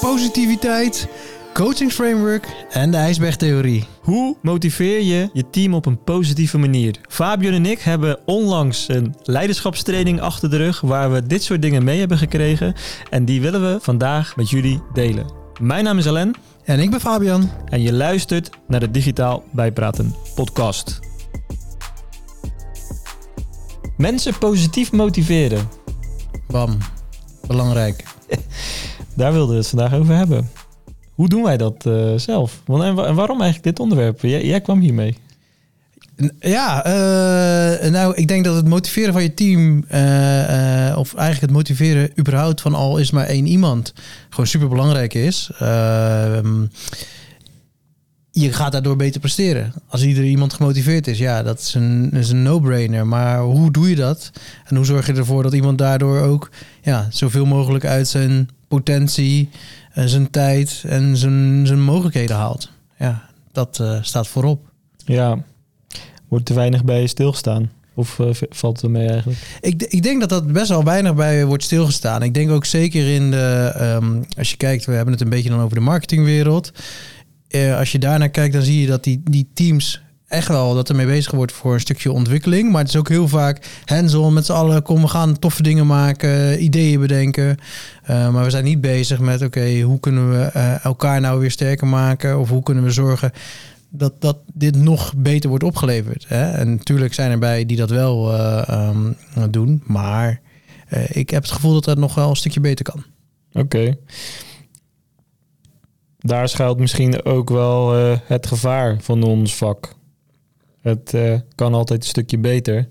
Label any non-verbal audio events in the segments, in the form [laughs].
positiviteit, coachingsframework en de ijsbergtheorie. Hoe motiveer je je team op een positieve manier? Fabian en ik hebben onlangs een leiderschapstraining achter de rug waar we dit soort dingen mee hebben gekregen en die willen we vandaag met jullie delen. Mijn naam is Alain En ik ben Fabian. en je luistert naar de Digitaal Bijpraten podcast. Mensen positief motiveren. Bam. Belangrijk. [laughs] Daar wilden we het vandaag over hebben. Hoe doen wij dat eh, zelf? En, wa- en waarom eigenlijk dit onderwerp? Jij, kwam hiermee. Ja, eh, nou, ik denk dat het motiveren van je team, eh, of eigenlijk het motiveren überhaupt van al is maar één iemand, gewoon super belangrijk is. Ehm, je gaat daardoor beter presteren. Als ieder iemand gemotiveerd is, ja, dat is een, is een no-brainer. Maar hoe doe je dat? En hoe zorg je ervoor dat iemand daardoor ook ja, zoveel mogelijk uit zijn potentie, eh, zijn tijd en zijn, zijn mogelijkheden haalt? Ja, dat eh, staat voorop. Ja, wordt te weinig bij je stilgestaan? Of eh, valt het er mee eigenlijk? Ik, ik denk dat dat best wel weinig bij wordt stilgestaan. Ik denk ook zeker in de, ehm, als je kijkt, we hebben het een beetje dan over de marketingwereld. Als je daarnaar kijkt, dan zie je dat die, die teams echt wel dat er mee bezig wordt voor een stukje ontwikkeling. Maar het is ook heel vaak hands-on met z'n allen. Kom, we gaan toffe dingen maken, ideeën bedenken. Eh, maar we zijn niet bezig met, oké, hoe kunnen we eh, elkaar nou weer sterker maken? Of hoe kunnen we zorgen dat, dat dit nog beter wordt opgeleverd. Hè? En natuurlijk zijn er bij die dat wel eh, ehm, doen. Maar eh, ik heb het gevoel dat dat nog wel een stukje beter kan. Oké. Daar schuilt misschien ook wel eh, het gevaar van ons vak. Het eh, kan altijd een stukje beter.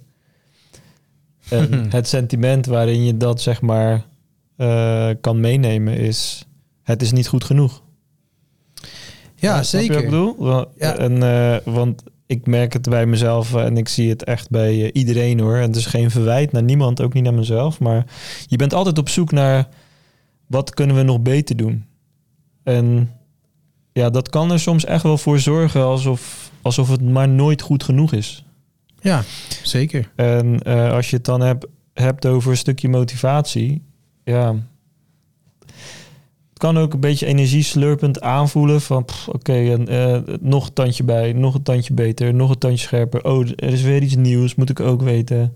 En [laughs] het sentiment waarin je dat zeg maar eh, kan meenemen is... Het is niet goed genoeg. Ja, je zeker. wat ik bedoel? Wa- Ja. En, eh, want ik merk het bij mezelf eh, en ik zie het echt bij eh, iedereen hoor. En het is geen verwijt naar niemand, ook niet naar mezelf. Maar je bent altijd op zoek naar wat kunnen we nog beter doen. En ja, dat kan er soms echt wel voor zorgen alsof, alsof het maar nooit goed genoeg is. Ja, zeker. En eh, als je het dan hebt, hebt over een stukje motivatie, ja. Het kan ook een beetje energieslurpend aanvoelen van, oké, en, eh, nog een tandje bij, nog een tandje beter, nog een tandje scherper. Oh, er is weer iets nieuws, moet ik ook weten.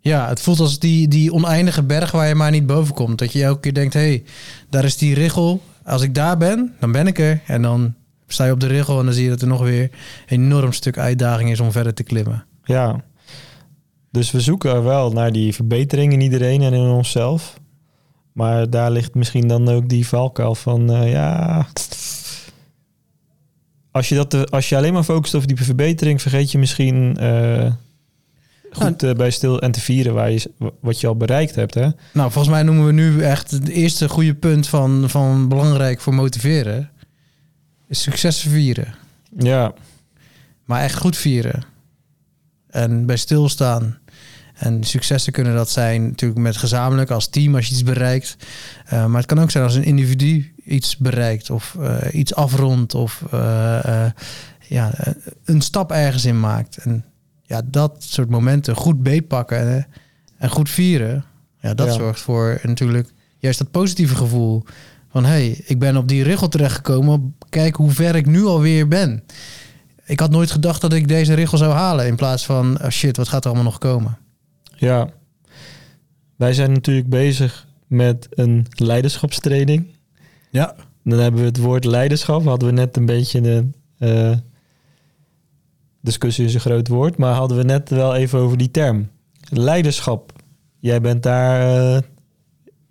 Ja, het voelt als die, die oneindige berg waar je maar niet boven komt. Dat je elke keer denkt, hé, hey, daar is die richel. Als ik daar ben, dan ben ik er. En dan sta je op de richel en dan zie je dat er nog weer een enorm stuk uitdaging is om verder te klimmen. Ja. Dus we zoeken wel naar die verbetering in iedereen en in onszelf. Maar daar ligt misschien dan ook die valkuil van, eh, ja... Als je, dat, als je alleen maar focust op die verbetering, vergeet je misschien eh, goed eh, bij stil en te vieren waar je, wat je al bereikt hebt. Hè? Nou, volgens mij noemen we nu echt het eerste goede punt van, van belangrijk voor motiveren. Is successen vieren. Ja, Maar echt goed vieren. En bij stilstaan. En successen kunnen dat zijn natuurlijk met gezamenlijk als team als je iets bereikt. Eh, maar het kan ook zijn als een individu iets bereikt of eh, iets afrondt of ja, een stap ergens in maakt. En ja, dat soort momenten goed beetpakken en, en goed vieren. Ja, dat Ja. zorgt voor natuurlijk juist dat positieve gevoel. Van hé, hey, ik ben op die richel terechtgekomen. Kijk hoe ver ik nu alweer ben. Ik had nooit gedacht dat ik deze richel zou halen. In plaats van, oh shit, wat gaat er allemaal nog komen? ja. Wij zijn natuurlijk bezig met een leiderschapstraining. Ja. Dan hebben we het woord leiderschap. Hadden we net een beetje een eh, discussie is een groot woord, maar hadden we net wel even over die term. Leiderschap. Jij bent daar, eh,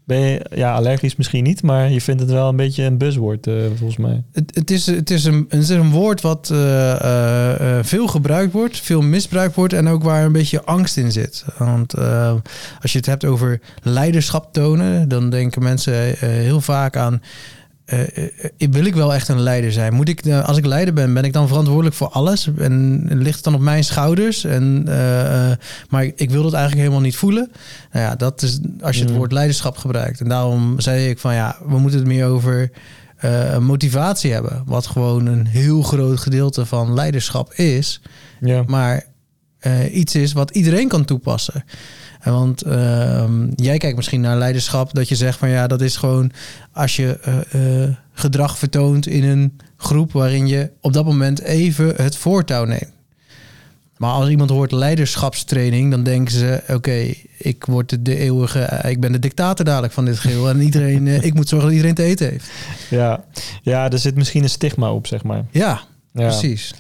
ben je, ja, allergisch misschien niet, maar je vindt het wel een beetje een buzzwoord eh, volgens mij. Het, het, is, het, is een, het is een woord wat eh, veel gebruikt wordt, veel misbruikt wordt en ook waar een beetje angst in zit. Want als je het hebt over leiderschap tonen, dan denken mensen heel vaak aan. Eh, eh, wil ik wel echt een leider zijn? Moet ik, eh, als ik leider ben, ben ik dan verantwoordelijk voor alles? En ligt het dan op mijn schouders? En, eh, eh, maar ik, ik wil dat eigenlijk helemaal niet voelen. Nou ja, dat is als je het Mm. woord leiderschap gebruikt. En daarom zei ik van ja, we moeten het meer over eh, motivatie hebben. Wat gewoon een heel groot gedeelte van leiderschap is. Ja, Maar eh, iets is wat iedereen kan toepassen. Want ehm, jij kijkt misschien naar leiderschap dat je zegt van ja, dat is gewoon als je eh, eh, gedrag vertoont in een groep waarin je op dat moment even het voortouw neemt. Maar als iemand hoort leiderschapstraining, dan denken ze: oké, ik word de, eeuwige, eh, ik ben de dictator dadelijk van dit geheel. En iedereen, ik moet zorgen dat iedereen te eten heeft. Ja. ja, er zit misschien een stigma op, zeg maar. Ja, Ja. precies.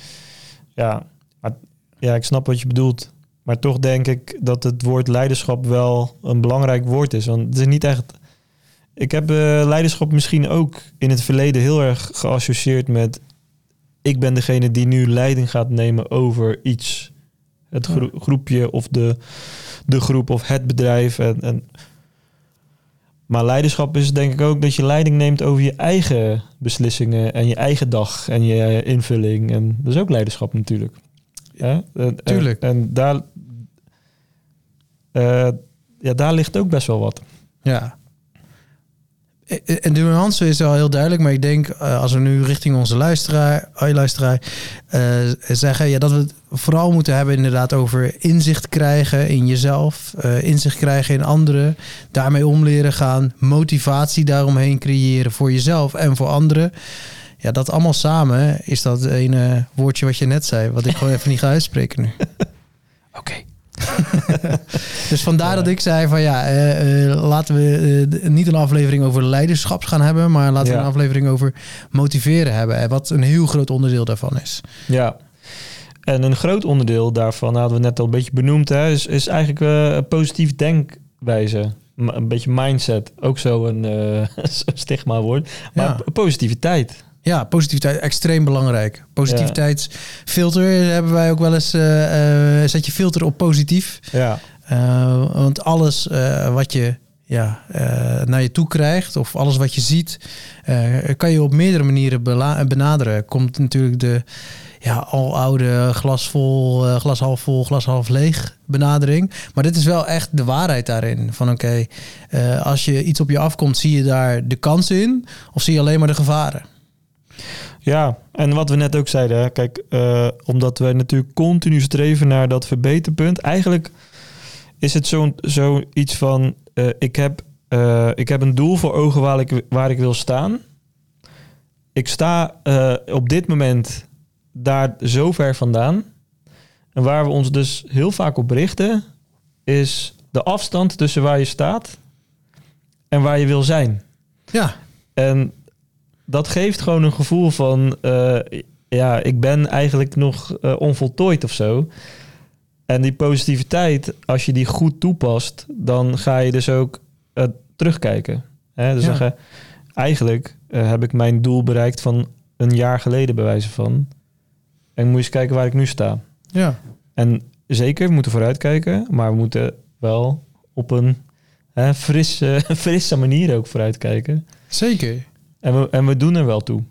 Ja, maar, ja, ik snap wat je bedoelt. Maar toch denk ik dat het woord leiderschap wel een belangrijk woord is. Want het is niet echt. Ik heb eh, leiderschap misschien ook in het verleden heel erg geassocieerd met. Ik ben degene die nu leiding gaat nemen over iets. Het gro- groepje of de, de groep of het bedrijf. En, en, maar leiderschap is denk ik ook dat je leiding neemt over je eigen beslissingen en je eigen dag en je invulling. En dat is ook leiderschap natuurlijk. Ja, en, Tuurlijk. En, en daar, ja, daar ligt ook best wel wat. Ja. Eh, En de nuance is wel heel duidelijk, maar ik denk eh, als we nu richting onze luisteraar, oh, luisteraar eh, zeggen, ja, dat we het vooral moeten hebben inderdaad over inzicht krijgen in jezelf, eh, inzicht krijgen in anderen, daarmee om leren gaan, motivatie daaromheen creëren voor jezelf en voor anderen. Ja, dat allemaal samen is dat ene woordje wat je net zei, wat ik gewoon even niet ga uitspreken nu. [laughs] Oké. [laughs] dus vandaar dat ik zei van ja, eh, eh, laten we eh, niet een aflevering over leiderschap gaan hebben, maar laten we een aflevering over motiveren hebben. En wat een heel groot onderdeel daarvan is. Ja. En een groot onderdeel daarvan, hadden we net al een beetje benoemd, hè, is, is eigenlijk positief denkwijze. M- Een beetje mindset. Ook zo een [laughs] zo'n stigma woord. Maar Ja. positiviteit. Ja, positiviteit extreem belangrijk. Positiviteitsfilter hebben wij ook wel eens. eh, eh, zet je filter op positief. Ja. Eh, want alles wat je ja, naar je toe krijgt, of alles wat je ziet, kan je op meerdere manieren benaderen. Komt natuurlijk de ja, aloude glas vol, glas half vol, glas half leeg benadering. Maar dit is wel echt de waarheid daarin. Van oké, als je iets op je afkomt, zie je daar de kansen in, of zie je alleen maar de gevaren? Ja, en wat we net ook zeiden, hè, kijk, eh, omdat we natuurlijk continu streven naar dat verbeterpunt. Eigenlijk is het zo'n zoiets van, eh, ik, heb, eh, ik heb een doel voor ogen waar ik, waar ik wil staan. Ik sta op dit moment daar zo ver vandaan. En waar we ons dus heel vaak op richten, is de afstand tussen waar je staat en waar je wil zijn. Ja, En dat geeft gewoon een gevoel van, eh, ja, ik ben eigenlijk nog eh, onvoltooid of zo. En die positiviteit, als je die goed toepast, dan ga je dus ook eh, terugkijken. Hè? Dus Ja. eigenlijk heb ik mijn doel bereikt van een jaar geleden, bij wijze van. En moet je eens kijken waar ik nu sta. ja. En zeker, we moeten vooruitkijken, maar we moeten wel op een hè, frisse, [laughs] frisse manier ook vooruitkijken. zeker. En we, en we doen er wel toe.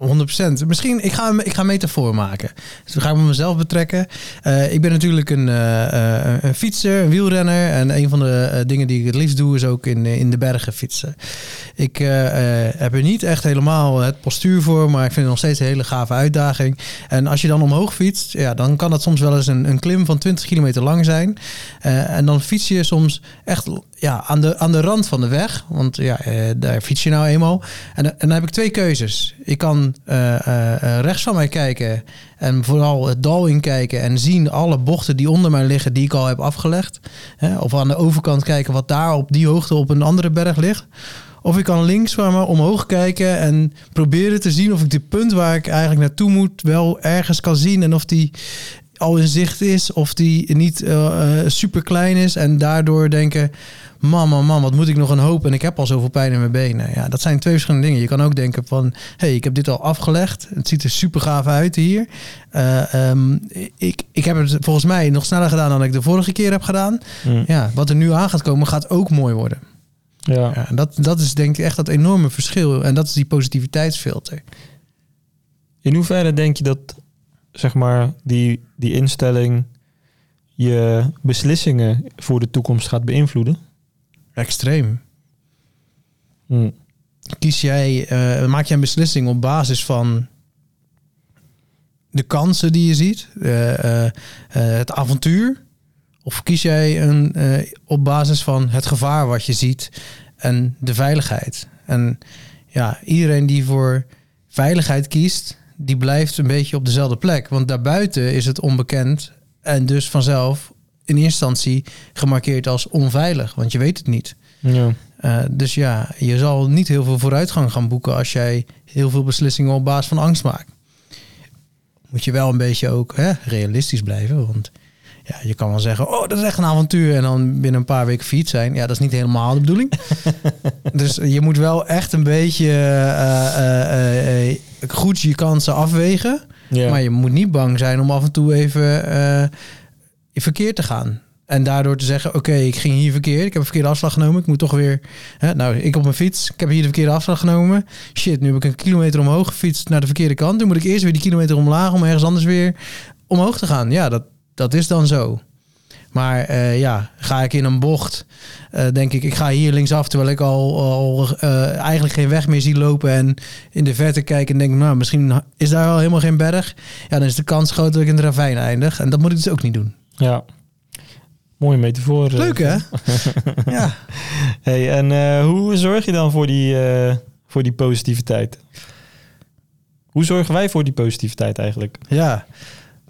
100%. Misschien, ik ga, ik ga een metafoor maken. Dus we gaan met mezelf betrekken. Eh, ik ben natuurlijk een, eh, eh, een fietser, een wielrenner. En een van de dingen die ik het liefst doe, is ook in, in de bergen fietsen. Ik heb er niet echt helemaal het postuur voor, maar ik vind het nog steeds een hele gave uitdaging. En als je dan omhoog fietst, ja, dan kan dat soms wel eens een, een klim van 20 kilometer lang zijn. En dan fiets je soms echt ja, aan, de, aan de rand van de weg. Want ja, eh, daar fiets je nou eenmaal. En, en dan heb ik twee keuzes. Ik kan eh, eh, rechts van mij kijken en vooral het dal inkijken en zien alle bochten die onder mij liggen die ik al heb afgelegd. Of aan de overkant kijken wat daar op die hoogte op een andere berg ligt. Of ik kan links van me omhoog kijken en proberen te zien of ik de punt waar ik eigenlijk naartoe moet wel ergens kan zien. En of die al in zicht is of die niet super klein is. En daardoor denken, man, man, man, wat moet ik nog een hoop? En ik heb al zoveel pijn in mijn benen. Ja, dat zijn twee verschillende dingen. Je kan ook denken van, hey, ik heb dit al afgelegd. Het ziet er super gaaf uit hier. Uh, um, ik, ik heb het volgens mij nog sneller gedaan dan ik de vorige keer heb gedaan. Mm. Ja, wat er nu aan gaat komen, gaat ook mooi worden. Ja. ja dat, dat is denk ik echt dat enorme verschil. En dat is die positiviteitsfilter. In hoeverre denk je dat, zeg maar, die, die instelling je beslissingen voor de toekomst gaat beïnvloeden? Extreem. Hm. Kies jij, uh, maak jij een beslissing op basis van de kansen die je ziet, uh, uh, het avontuur, Of kies jij een, eh, op basis van het gevaar wat je ziet en de veiligheid? En ja, iedereen die voor veiligheid kiest, die blijft een beetje op dezelfde plek. Want daarbuiten is het onbekend en dus vanzelf in eerste instantie gemarkeerd als onveilig, want je weet het niet. Ja. Uh, dus ja, je zal niet heel veel vooruitgang gaan boeken als jij heel veel beslissingen op basis van angst maakt. Moet je wel een beetje ook hè, realistisch blijven, want ja, je kan wel zeggen, oh, dat is echt een avontuur. En dan binnen een paar weken fiets zijn. Ja, dat is niet helemaal de bedoeling. [laughs] dus je moet wel echt een beetje uh, uh, goed je kansen afwegen. Maar je moet niet bang zijn om af en toe even verkeerd te gaan. En daardoor te zeggen, oké, ik ging hier verkeerd. Ik heb een verkeerde afslag genomen. Ik moet toch weer... Hè, nou, ik op mijn fiets. Ik heb hier de verkeerde afslag genomen. Shit, nu heb ik een kilometer omhoog gefietst naar de verkeerde kant. Nu moet ik eerst weer die kilometer omlaag om ergens anders weer omhoog te gaan. Ja, dat, dat is dan zo. Maar uh, ja, ga ik in een bocht, uh, denk ik, ik ga hier linksaf terwijl ik al, al uh, eigenlijk geen weg meer zie lopen en in de verte kijk en denk, nou, misschien is daar al helemaal geen berg. Ja, dan is de kans groot dat ik in de ravijn eindig. En dat moet ik dus ook niet doen. Ja, mooie metafoor. Leuk hè? [laughs] ja. Hey, en hoe zorg je dan voor die, voor die positiviteit? Hoe zorgen wij voor die positiviteit eigenlijk? Ja,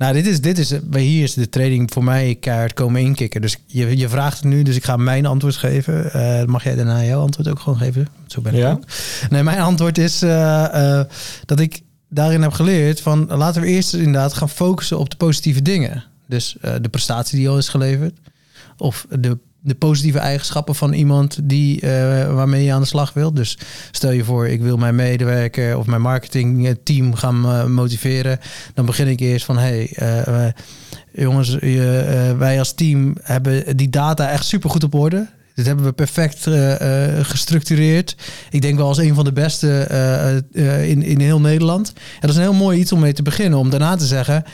nou, dit is, dit is, bij hier is de training voor mij kaart komen inkikken. Dus je, je vraagt het nu, dus ik ga mijn antwoord geven. Uh, mag jij daarna jouw antwoord ook gewoon geven? Zo ben ik ja. ook. Nee, mijn antwoord is uh, uh, dat ik daarin heb geleerd van laten we eerst inderdaad gaan focussen op de positieve dingen. Dus de prestatie die al is geleverd. Of de de positieve eigenschappen van iemand die, uh, waarmee je aan de slag wilt. Dus stel je voor, ik wil mijn medewerker of mijn marketingteam gaan uh, motiveren. Dan begin ik eerst van, hey, uh, jongens, wij als team hebben die data echt super goed op orde. Dit hebben we perfect gestructureerd. Ik denk wel als een van de beste in, in heel Nederland. En dat is een heel mooi iets om mee te beginnen. Om daarna te zeggen,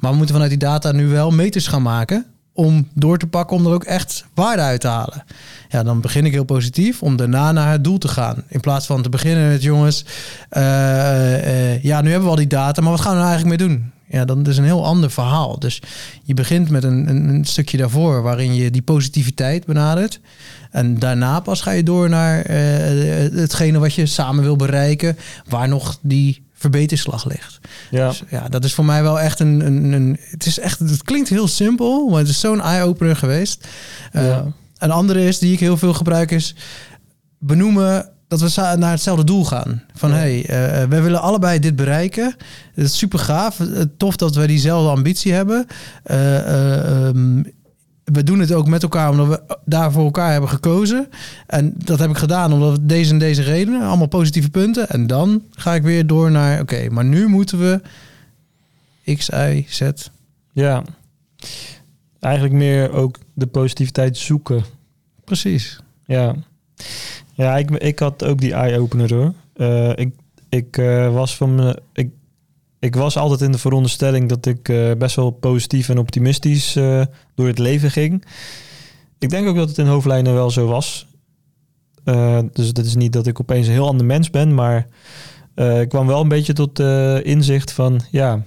maar we moeten vanuit die data nu wel meters gaan maken om door te pakken, om er ook echt waarde uit te halen. Ja, dan begin ik heel positief om daarna naar het doel te gaan. In plaats van te beginnen met jongens, uh, uh, ja, nu hebben we al die data, maar wat gaan we nou eigenlijk mee doen? Ja, dan is een heel ander verhaal. Dus je begint met een, een, stukje daarvoor waarin je die positiviteit benadert. En daarna pas ga je door naar uh, hetgene wat je samen wil bereiken, waar nog die verbeterslag ligt. Ja. Dus, ja, dat is voor mij wel echt een, een, een, Het is echt. Het klinkt heel simpel, maar het is zo'n eye-opener geweest. Uh, Ja. Een andere is die ik heel veel gebruik is benoemen dat we naar hetzelfde doel gaan. Van Ja. hey, eh, wij willen allebei dit bereiken. Het is super gaaf. Eh, Tof dat we diezelfde ambitie hebben. Eh, eh, ehm, we doen het ook met elkaar omdat we daar voor elkaar hebben gekozen. En dat heb ik gedaan omdat deze en deze redenen, allemaal positieve punten. En dan ga ik weer door naar, oké, maar nu moeten we X, Y, Z. Ja. Eigenlijk meer ook de positiviteit zoeken. Precies. Ja. Ja, ik, ik had ook die eye-opener hoor. Eh, ik ik eh, was van me, ik, ik was altijd in de veronderstelling dat ik eh, best wel positief en optimistisch eh, door het leven ging. Ik denk ook dat het in hoofdlijnen wel zo was. Eh, dus dat is niet dat ik opeens een heel ander mens ben, maar ik kwam wel een beetje tot inzicht van ja.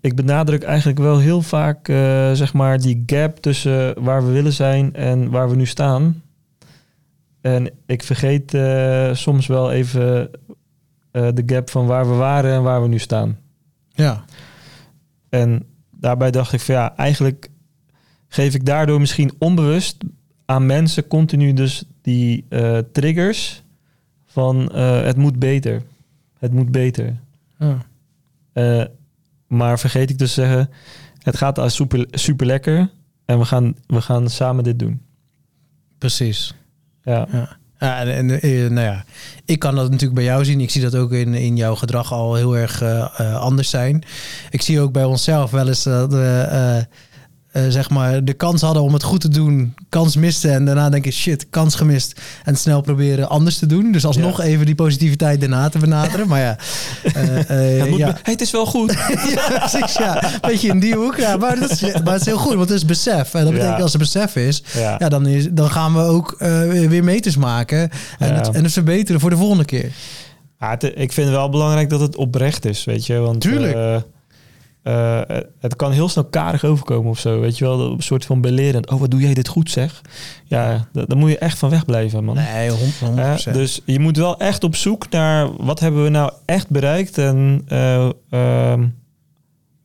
Ik benadruk eigenlijk wel heel vaak zeg maar die gap tussen waar we willen zijn en waar we nu staan. En ik vergeet soms wel even eh, de gap van waar we waren en waar we nu staan. Ja, En daarbij dacht ik van ja, eigenlijk geef ik daardoor misschien onbewust aan mensen continu dus die eh, triggers van eh, het moet beter. Het moet beter. ja. Maar vergeet ik dus te zeggen, het gaat als super, super lekker en we gaan, we gaan samen dit doen. precies. Ja, Ja. Ja, en, eh, nou ja, ik kan dat natuurlijk bij jou zien. Ik zie dat ook in, in jouw gedrag al heel erg eh, eh, anders zijn. Ik zie ook bij onszelf wel eens dat we eh, zeg maar de kans hadden om het goed te doen, kans misten en daarna denken shit, kans gemist en snel proberen anders te doen. Dus alsnog even die positiviteit daarna te benaderen. Maar ja, [laughs] eh, eh, het, ja. hey, het is wel goed. [laughs] ja, precies, ja. Beetje in die hoek. Ja, maar, dat is, maar het is heel goed, want het is besef. En dat betekent als er besef is, Ja. dan, is, dan gaan we ook weer meters maken en, het, en het verbeteren voor de volgende keer. Ja, het- ik vind het wel belangrijk dat het oprecht is, weet je. Want, Tuurlijk. Eh, eh, het kan heel snel karig overkomen of zo. Weet je wel, een soort van belerend. Oh, wat doe jij dit goed zeg. Ja, daar moet je echt van wegblijven, man. Nee, 100%. Uh, dus je moet wel echt op zoek naar wat hebben we nou echt bereikt en uh,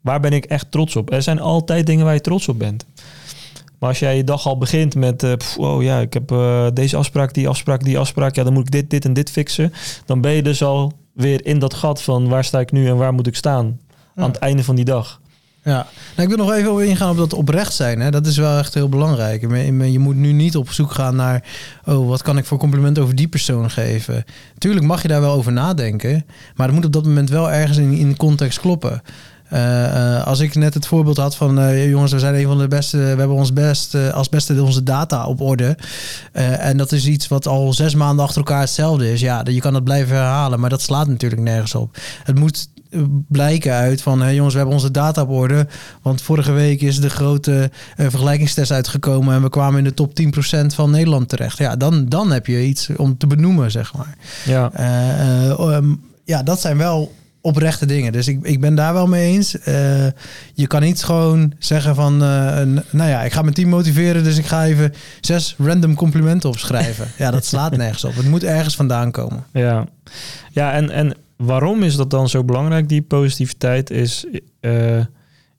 waar ben ik echt trots op. Er zijn altijd dingen waar je trots op bent. Maar als jij je dag al begint met, uh, oh ja, ik heb deze afspraak, die afspraak, die afspraak, ja, dan moet ik dit, dit en dit fixen. Dan ben je dus al weer in dat gat van waar sta ik nu en waar moet ik staan aan het einde van die dag. Ja, nou, ik wil nog even ingaan op dat oprecht zijn. Hè. Dat is wel echt heel belangrijk. Je moet nu niet op zoek gaan naar, oh, wat kan ik voor compliment over die persoon geven. Tuurlijk mag je daar wel over nadenken, maar het moet op dat moment wel ergens in, in context kloppen. Uh, als ik net het voorbeeld had van uh, jongens, we zijn een van de beste, we hebben ons best als beste onze data op orde. en dat is iets wat al zes maanden achter elkaar hetzelfde is. Ja, je kan dat blijven herhalen, maar dat slaat natuurlijk nergens op. Het moet blijken uit van hey jongens, we hebben onze data op orde. Want vorige week is de grote vergelijkingstest uitgekomen en we kwamen in de top 10% van Nederland terecht. Ja, dan, dan heb je iets om te benoemen, zeg maar. Ja, um, ja dat zijn wel oprechte dingen. Dus ik, ik ben daar wel mee eens. Uh, je kan niet gewoon zeggen van, uh, nou ja, ik ga mijn team motiveren, dus ik ga even zes random complimenten opschrijven. ja, dat slaat nergens op. Het moet ergens vandaan komen. Ja, ja en, en waarom is dat dan zo belangrijk, die positiviteit? Is, uh,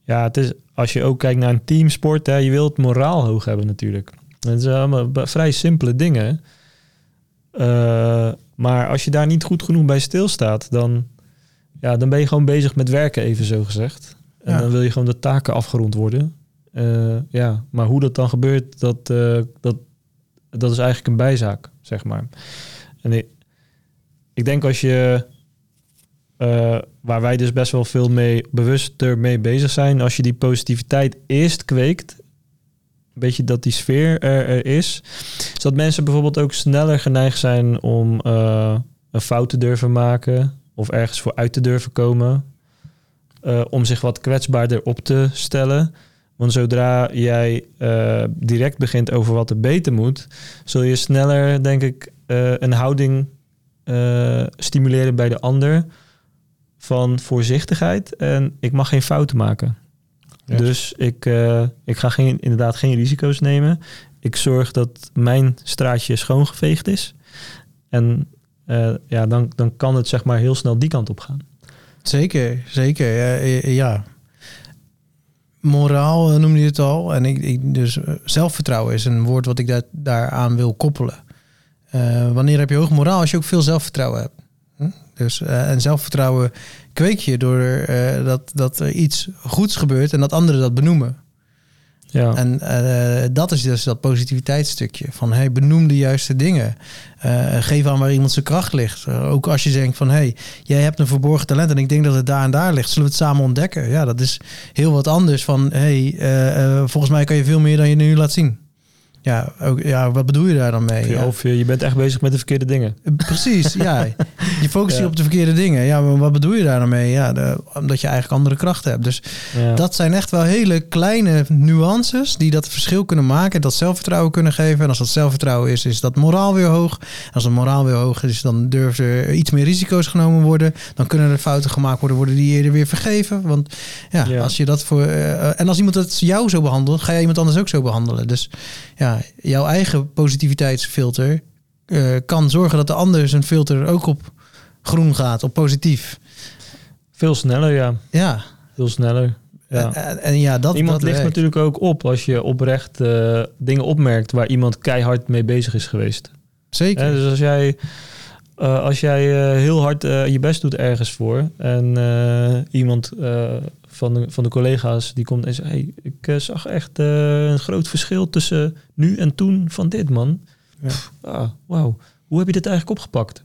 ja, het is, als je ook kijkt naar een teamsport, hè, je wilt moraal hoog hebben natuurlijk. Het zijn allemaal vrij simpele dingen. maar als je daar niet goed genoeg bij stilstaat, dan ja, dan ben je gewoon bezig met werken, even zo gezegd. En dan wil je gewoon de taken afgerond worden. Uh, ja, maar hoe dat dan gebeurt, dat, dat, dat is eigenlijk een bijzaak, zeg maar. En ik, ik denk als je, uh, waar wij dus best wel veel mee bewuster mee bezig zijn, als je die positiviteit eerst kweekt, een beetje dat die sfeer er, er is, zodat mensen bijvoorbeeld ook sneller geneigd zijn om een fout te durven maken, of ergens voor uit te durven komen. Uh, om zich wat kwetsbaarder op te stellen. Want zodra jij direct begint over wat er beter moet, zul je sneller, denk ik, een houding stimuleren bij de ander van voorzichtigheid. En ik mag geen fouten maken. Dus ik, ik ga geen, inderdaad geen risico's nemen. Ik zorg dat mijn straatje schoongeveegd is. En uh, ja, dan, dan kan het zeg maar heel snel die kant op gaan. Zeker, zeker. Ja, ja. Moraal noemde je het al. En ik, ik, dus zelfvertrouwen is een woord wat ik daar, daaraan wil koppelen. Wanneer heb je hoog moraal? Als je ook veel zelfvertrouwen hebt. Dus, uh, en zelfvertrouwen kweek je door uh, dat, dat er iets goeds gebeurt en dat anderen dat benoemen. Ja. En uh, dat is dus dat positiviteitsstukje. Van hey, benoem de juiste dingen. Geef aan waar iemand zijn kracht ligt. Ook als je denkt van hey, jij hebt een verborgen talent en ik denk dat het daar en daar ligt. Zullen we het samen ontdekken? Ja, dat is heel wat anders van hey, volgens mij kan je veel meer dan je nu laat zien. Ja, ook, ja, wat bedoel je daar dan mee? Ja. Of je, je bent echt bezig met de verkeerde dingen. Precies, [laughs] ja. Je focust je op de verkeerde dingen. Ja, maar wat bedoel je daar dan mee? Ja, de, omdat je eigenlijk andere krachten hebt. Dus ja. dat zijn echt wel hele kleine nuances die dat verschil kunnen maken. Dat zelfvertrouwen kunnen geven. En als dat zelfvertrouwen is, is dat moraal weer hoog. En als het moraal weer hoog is, dan durven er iets meer risico's genomen worden. Dan kunnen er fouten gemaakt worden, worden die eerder weer vergeven. Want ja, als je dat voor... Uh, en als iemand het jou zo behandelt, ga je iemand anders ook zo behandelen. Dus ja, jouw eigen positiviteitsfilter uh, kan zorgen dat de ander zijn filter ook op groen gaat, op positief. Veel sneller, ja. Ja. Veel sneller. Ja. En, en, ja, dat, iemand dat ligt natuurlijk ook op als je oprecht uh, dingen opmerkt waar iemand keihard mee bezig is geweest. Zeker. Dus als jij, uh, als jij heel hard je best doet ergens voor en iemand van de, van de collega's die komt en zegt: hey, ik uh, zag echt uh, een groot verschil tussen nu en toen van dit man. Ja. Pff, ah, wauw, hoe heb je dit eigenlijk opgepakt?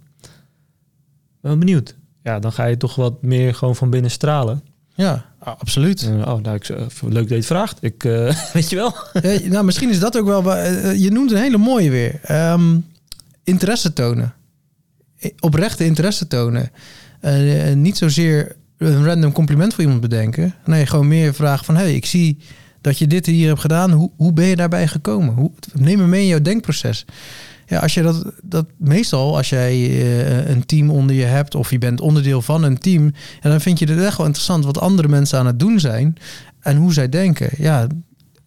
Ben benieuwd. Ja, dan ga je toch wat meer gewoon van binnen stralen. Ja, absoluut. Oh, nou, ik, leuk dat je het vraagt. Ik, [laughs] weet je wel. ja, nou, misschien is dat ook wel. je noemt een hele mooie weer. Um, interesse tonen. Oprechte interesse tonen. niet zozeer een random compliment voor iemand bedenken. Nee, gewoon meer vragen van... hey, ik zie dat je dit hier hebt gedaan. Hoe, hoe ben je daarbij gekomen? Hoe, neem me mee in jouw denkproces. Ja, als je dat, dat meestal, als jij eh, een team onder je hebt of je bent onderdeel van een team, en dan vind je het echt wel interessant wat andere mensen aan het doen zijn en hoe zij denken. Ja,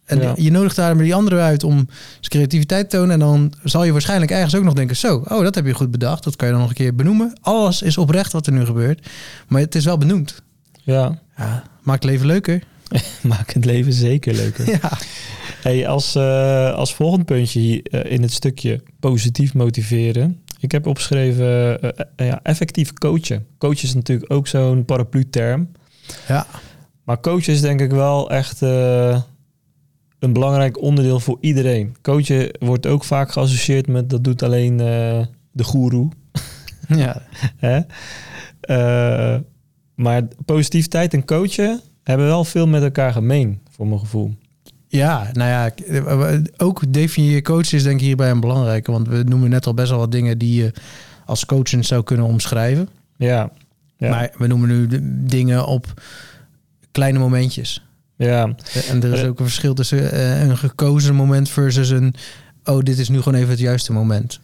en Ja. je nodigt daar maar die anderen uit om zijn creativiteit te tonen. En dan zal je waarschijnlijk ergens ook nog denken: zo, oh, dat heb je goed bedacht. Dat kan je dan nog een keer benoemen. Alles is oprecht wat er nu gebeurt, maar het is wel benoemd. Ja, Ja, maakt het leven leuker. [laughs] maak het leven zeker leuker. Ja, Hey, als, eh, als volgend puntje hier eh, in het stukje positief motiveren. Ik heb opgeschreven eh, ja, effectief coachen. Coach is natuurlijk ook zo'n paraplu-term. ja, Maar coachen is denk ik wel echt een belangrijk onderdeel voor iedereen. Coachen wordt ook vaak geassocieerd met dat doet alleen eh, de goeroe. [laughs] ja. [laughs] Hè? Eh, maar positiviteit en coachen hebben wel veel met elkaar gemeen, voor mijn gevoel. Ja, nou ja, k- ook definieer je coach is denk ik hierbij een belangrijke. Want we noemen net al best wel wat dingen die je als coachend zou kunnen omschrijven. Ja, ja, Maar we noemen nu de dingen op kleine momentjes. Ja. En er is ook een verschil tussen eh, een gekozen moment versus een... oh, dit is nu gewoon even het juiste moment.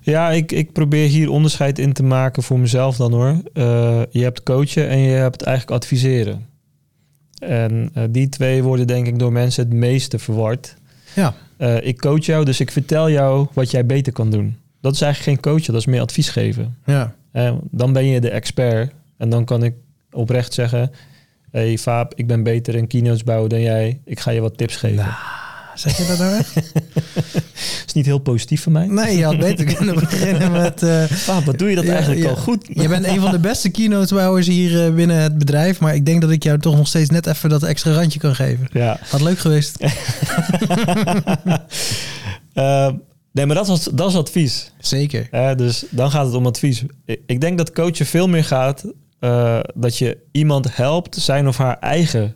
ja ik, ik probeer hier onderscheid in te maken voor mezelf dan hoor. Eh, je hebt coachen en je hebt eigenlijk adviseren. En eh, die twee worden denk ik door mensen het meeste verward. Ja, ik coach jou, dus ik vertel jou wat jij beter kan doen. Dat is eigenlijk geen coachen, dat is meer advies geven. ja, dan ben je de expert. En dan kan ik oprecht zeggen... hey Vaap, ik ben beter in keynotes bouwen dan jij. Ik ga je wat tips geven. Nou. zeg je dat nou echt? [laughs] is niet heel positief van mij. Nee, je had beter kunnen beginnen met... eh, Vaap, wat doe je dat eigenlijk ja. al goed? Je bent een van de beste keynotebouwers hier eh, binnen het bedrijf. Maar ik denk dat ik jou toch nog steeds net even dat extra randje kan geven. Ja. Had leuk geweest. [laughs] Eh, nee, maar dat is, dat is advies. Zeker. Eh, dus dan gaat het om advies. Ik denk dat coachen veel meer gaat... eh, dat je iemand helpt zijn of haar eigen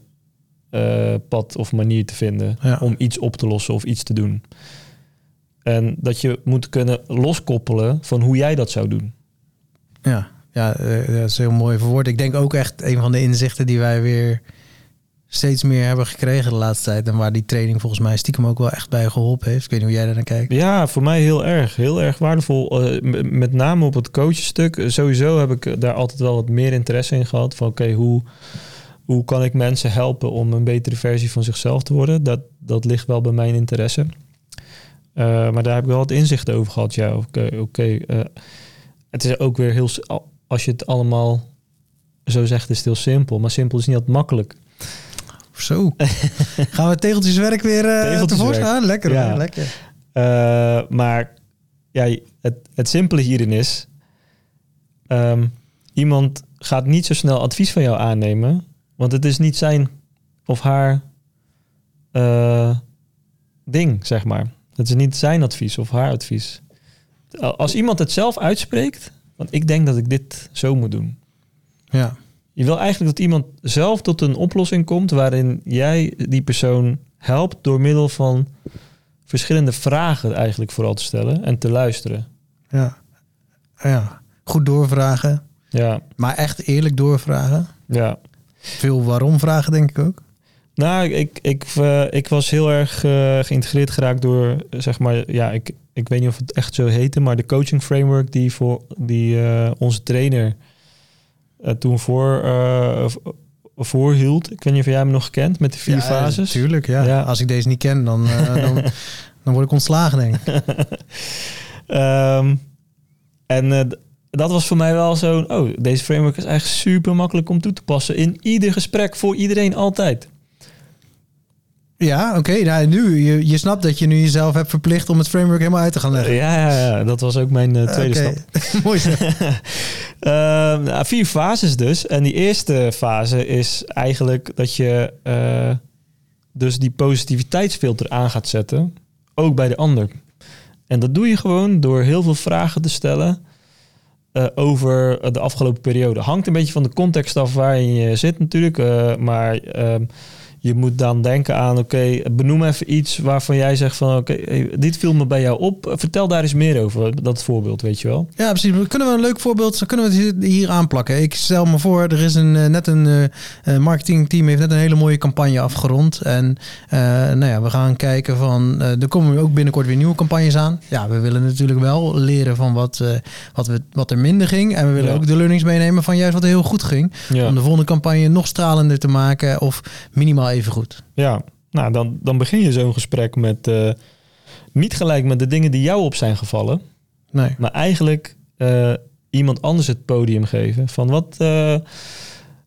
eh, pad of manier te vinden... Ja. om iets op te lossen of iets te doen. En dat je moet kunnen loskoppelen van hoe jij dat zou doen. Ja, ja eh, dat is heel mooi verwoord. Ik denk ook echt een van de inzichten die wij weer steeds meer hebben gekregen de laatste tijd. En waar die training volgens mij stiekem ook wel echt bij geholpen heeft. Ik weet niet hoe jij daar naar kijkt. Ja, voor mij heel erg. Heel erg waardevol. Eh, met name op het coachstuk. Eh, Sowieso heb ik daar altijd wel wat meer interesse in gehad. Van oké, hoe, hoe kan ik mensen helpen om een betere versie van zichzelf te worden? Dat, dat ligt wel bij mijn interesse. Eh, maar daar heb ik wel wat inzicht over gehad. Ja, oké. eh, het is ook weer heel... Als je het allemaal zo zegt, is het heel simpel. Maar simpel is niet altijd makkelijk. Zo. [laughs] Gaan we tegeltjeswerk weer eh Tegeltjeswerk. tevoorschijn? Ah, lekker Ja. hoor, lekker. Eh, maar ja, het, het simpele hierin is... ehm, iemand gaat niet zo snel advies van jou aannemen... want het is niet zijn of haar eh, ding, zeg maar. Het is niet zijn advies of haar advies. Als iemand het zelf uitspreekt... want ik denk dat ik dit zo moet doen... Ja. Je wil eigenlijk dat iemand zelf tot een oplossing komt waarin jij die persoon helpt door middel van verschillende vragen eigenlijk vooral te stellen en te luisteren. Ja. ja. Goed doorvragen. Ja, Maar echt eerlijk doorvragen. ja. Veel waarom vragen denk ik ook. Nou, ik, ik, eh, ik was heel erg eh, geïntegreerd geraakt door, eh, zeg maar, ja, ik, ik weet niet of het echt zo heette, maar de coaching framework die, voor, die onze trainer toen voor, eh, voorhield. Ik weet niet of jij hem nog kent met de vier ja, fases. Tuurlijk, ja. Ja. Als ik deze niet ken, dan, eh, [laughs] dan, dan word ik ontslagen denk ik. [laughs] Ehm, en eh, dat was voor mij wel zo'n... Oh, deze framework is echt super makkelijk om toe te passen. In ieder gesprek, voor iedereen, altijd. Ja, oké. Nou, nu, je, je snapt dat je nu jezelf hebt verplicht om het framework helemaal uit te gaan leggen. Ja, ja, ja, dat was ook mijn eh, tweede stap. [laughs] Mooi zo. [laughs] Ehm, nou, vier fases dus. En die eerste fase is eigenlijk dat je eh, dus die positiviteitsfilter aan gaat zetten. Ook bij de ander. En dat doe je gewoon door heel veel vragen te stellen eh, over de afgelopen periode. Hangt een beetje van de context af waarin je zit natuurlijk. maar ehm, Je moet dan denken aan, oké, benoem even iets waarvan jij zegt van, oké, dit viel me bij jou op. Vertel daar eens meer over, dat voorbeeld, weet je wel. Ja, precies. Kunnen we een leuk voorbeeld, kunnen we het hier aanplakken. Ik stel me voor, er is een, eh, net een uh, marketingteam heeft net een hele mooie campagne afgerond. En uh, nou ja, we gaan kijken van, uh, er komen ook binnenkort weer nieuwe campagnes aan. Ja, we willen natuurlijk wel leren van wat, wat, we, wat er minder ging. En we willen ja. ook de learnings meenemen van juist wat er heel goed ging. Ja. Om de volgende campagne nog stralender te maken of minimaal even goed. Ja, nou dan, dan begin je zo'n gesprek met uh, niet gelijk met de dingen die jou op zijn gevallen. Nee. Maar eigenlijk uh, iemand anders het podium geven. Van wat, uh,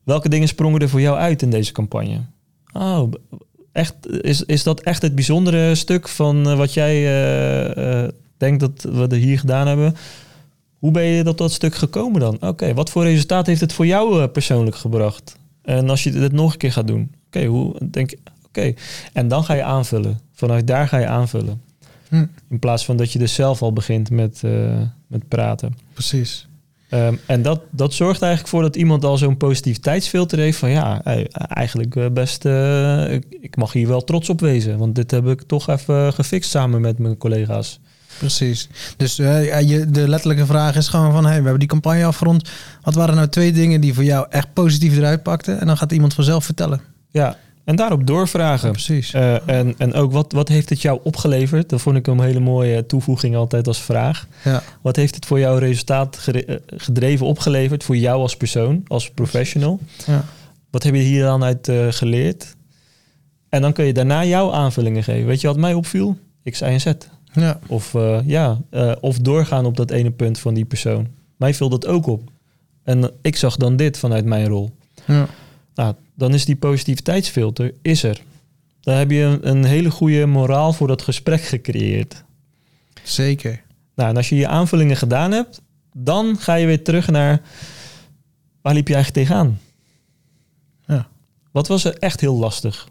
welke dingen sprongen er voor jou uit in deze campagne? Oh, echt, is, is dat echt het bijzondere stuk van wat jij denkt dat we er hier gedaan hebben? Hoe ben je tot dat stuk gekomen dan? Oké, okay, wat voor resultaat heeft het voor jou persoonlijk gebracht? En als je dit nog een keer gaat doen, okay, hoe denk Oké, okay. en dan ga je aanvullen. Vanuit daar ga je aanvullen. Hm. In plaats van dat je dus zelf al begint met, uh, met praten. Precies. Um, en dat, dat zorgt eigenlijk voor dat iemand al zo'n positiviteitsfilter heeft van ja, eigenlijk best, uh, ik, ik mag hier wel trots op wezen. Want dit heb ik toch even gefixt samen met mijn collega's. Precies. Dus uh, je, de letterlijke vraag is gewoon van... Hey, we hebben die campagne afgerond. Wat waren nou twee dingen die voor jou echt positief eruit pakten? En dan gaat iemand vanzelf vertellen. Ja, en daarop doorvragen. Ja, precies. Uh, en, en ook wat, wat heeft het jou opgeleverd? Dat vond ik een hele mooie toevoeging altijd als vraag. Ja. Wat heeft het voor jou resultaat gedreven opgeleverd? Voor jou als persoon, als professional? Ja. Wat heb je hier dan uit uh, geleerd? En dan kun je daarna jouw aanvullingen geven. Weet je wat mij opviel? X, Y en Z. Ja. Of, uh, ja, of doorgaan op dat ene punt van die persoon. Mij viel dat ook op. En ik zag dan dit vanuit mijn rol. Ja. Nou, dan is die positiviteitsfilter is er. Dan heb je een, een hele goede moraal voor dat gesprek gecreëerd. Zeker. Nou, en als je je aanvullingen gedaan hebt, dan ga je weer terug naar waar liep je eigenlijk tegenaan? Ja. Wat was er echt heel lastig?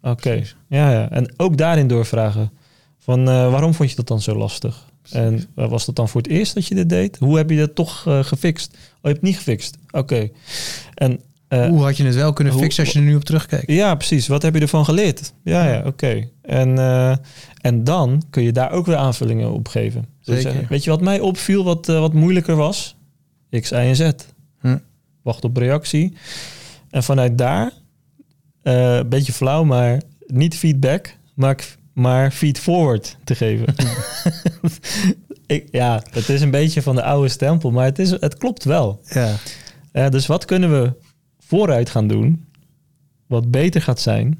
Oké, okay. ja, ja. En ook daarin doorvragen. Van uh, waarom vond je dat dan zo lastig? Precies. En uh, was dat dan voor het eerst dat je dit deed? Hoe heb je dat toch uh, gefixt? Oh, je hebt het niet gefixt. Oké. Okay. En hoe had je het wel kunnen fixen als je er nu op terugkijkt? Ja, precies. Wat heb je ervan geleerd? Ja, ja, oké. Okay. En, en dan kun je daar ook weer aanvullingen op geven. Zeker. Dus, weet je wat mij opviel, wat, wat moeilijker was? X, Y en Z. Hm. Wacht op reactie. En vanuit daar, een beetje flauw, maar niet feedback, maar maar feed forward te geven. [laughs] ik, ja, het is een beetje van de oude stempel, maar het, is, het klopt wel. Ja. Uh, dus wat kunnen we vooruit gaan doen, wat beter gaat zijn,